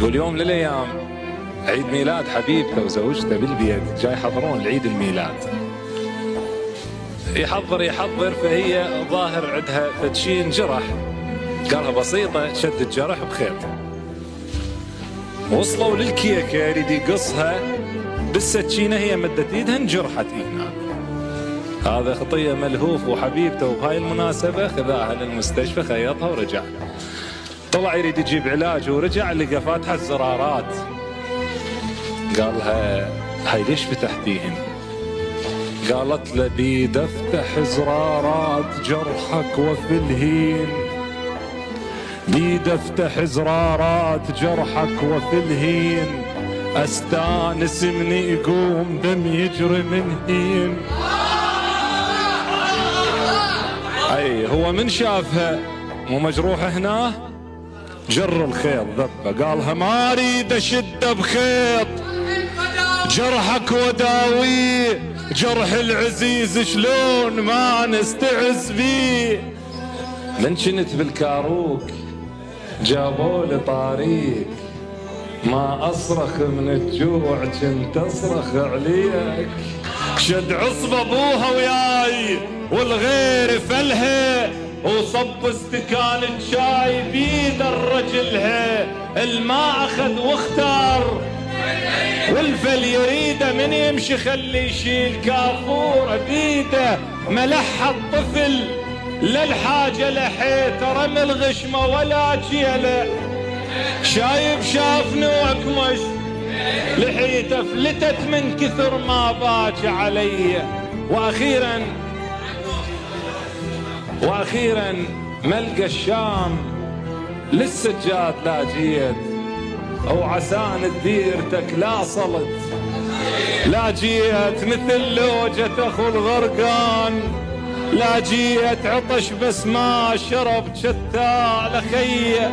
يقول يوم من الأيام عيد ميلاد حبيبته وزوجته بالبيت جاي يحضرون العيد الميلاد. يحضر يحضر فهي ظاهر عندها فتشين جرح. قالها بسيطة شد الجرح بخيط. وصلوا للكيكة يريد يقصها بالسكينة هي مدت إيدها انجرحت هناك هذا خطية ملهوف وحبيبته وبهاي المناسبة خذاها للمستشفى خيطها ورجع طلع يريد يجيب علاج ورجع لقى فاتحة الزرارات. قالها هاي ليش فتحتيهن؟ قالت له بيد افتح زرارات جرحك وفي الهين بيد افتح زرارات جرحك وفي الهين أستانس من يقوم دم يجري من هين أي هو من شافها؟ مو مجروحة هنا؟ جر الخيط ذبه قالها ما اريد اشده بخيط. جرحك وداويه جرح العزيز شلون ما نستعز بيه. من كنت بالكاروك؟ جابوا لي طريق ما أصرخ من الجوع كنت أصرخ عليك. شد عصب أبوها وياي والغير فلها وصب استكان الشاي بيد الرجلها الماء أخذ واختار. والفل يريده من يمشي خلي يشيل كافور بيده ملح الطفل للحاجة لحيت رمي الغشمة ولا جيله. شايف شاف نوعك مش؟ لحيته فلتت من كثر ما باك علي. وأخيرا وأخيرا ملقى الشام. للسجاد لا جيت أو عسان ديرتك لا صلت. لا جيت مثل لوجة أخو الغرقان. لا جيت عطش بس ما شرب شتى لخيه